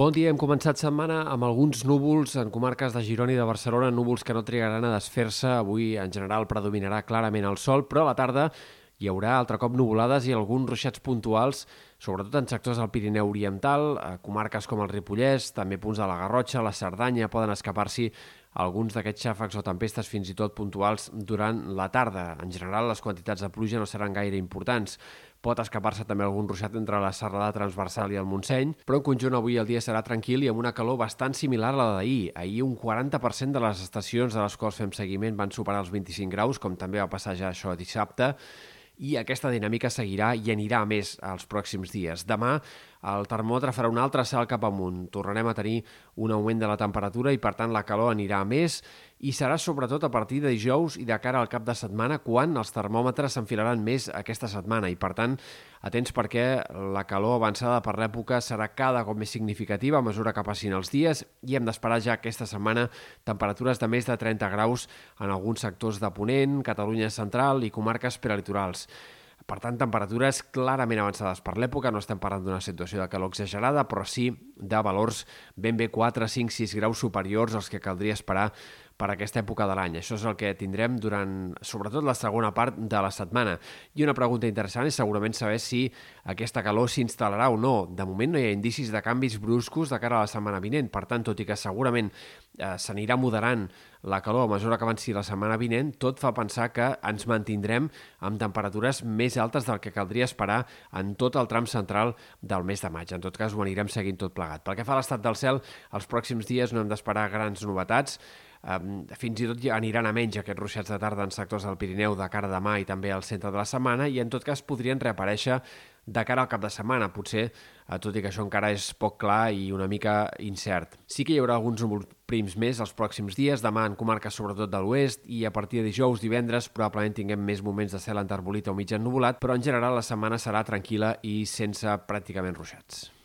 Bon dia, hem començat setmana amb alguns núvols en comarques de Girona i de Barcelona, núvols que no trigaran a desfer-se. Avui, en general, predominarà clarament el sol, però a la tarda hi haurà altre cop nuvolades i alguns ruixats puntuals, sobretot en sectors del Pirineu Oriental, a comarques com el Ripollès, també punts de la Garrotxa, la Cerdanya, poden escapar-s'hi alguns d'aquests xàfecs o tempestes fins i tot puntuals durant la tarda. En general, les quantitats de pluja no seran gaire importants. Pot escapar-se també algun ruixat entre la serralada transversal i el Montseny, però en conjunt avui el dia serà tranquil i amb una calor bastant similar a la d'ahir. Ahir un 40% de les estacions de les quals fem seguiment van superar els 25 graus, com també va passar ja això dissabte, i aquesta dinàmica seguirà i anirà més els pròxims dies. Demà el termòmetre farà un altre salt cap amunt. Tornarem a tenir un augment de la temperatura i, per tant, la calor anirà a més i serà sobretot a partir de dijous i de cara al cap de setmana quan els termòmetres s'enfilaran més aquesta setmana i, per tant, atents perquè la calor avançada per l'època serà cada cop més significativa a mesura que passin els dies i hem d'esperar ja aquesta setmana temperatures de més de 30 graus en alguns sectors de Ponent, Catalunya central i comarques prelitorals. Per tant, temperatures clarament avançades per l'època, no estem parlant d'una situació de calor exagerada, però sí de valors ben bé 4, 5, 6 graus superiors als que caldria esperar per aquesta època de l'any. Això és el que tindrem durant, sobretot, la segona part de la setmana. I una pregunta interessant és segurament saber si aquesta calor s'instal·larà o no. De moment no hi ha indicis de canvis bruscos de cara a la setmana vinent. Per tant, tot i que segurament eh, s'anirà moderant la calor a mesura que avanci la setmana vinent, tot fa pensar que ens mantindrem amb temperatures més altes del que caldria esperar en tot el tram central del mes de maig. En tot cas, ho anirem seguint tot plegat. Pel que fa a l'estat del cel, els pròxims dies no hem d'esperar grans novetats. Fins i tot ja aniran a menys aquests ruixats de tarda en sectors del Pirineu de cara a demà i també al centre de la setmana i en tot cas podrien reaparèixer de cara al cap de setmana, potser, eh, tot i que això encara és poc clar i una mica incert. Sí que hi haurà alguns núvols prims més els pròxims dies, demà en comarques sobretot de l'oest i a partir de dijous, divendres, probablement tinguem més moments de cel enterbolit o mig ennuvolat, però en general la setmana serà tranquil·la i sense pràcticament ruixats.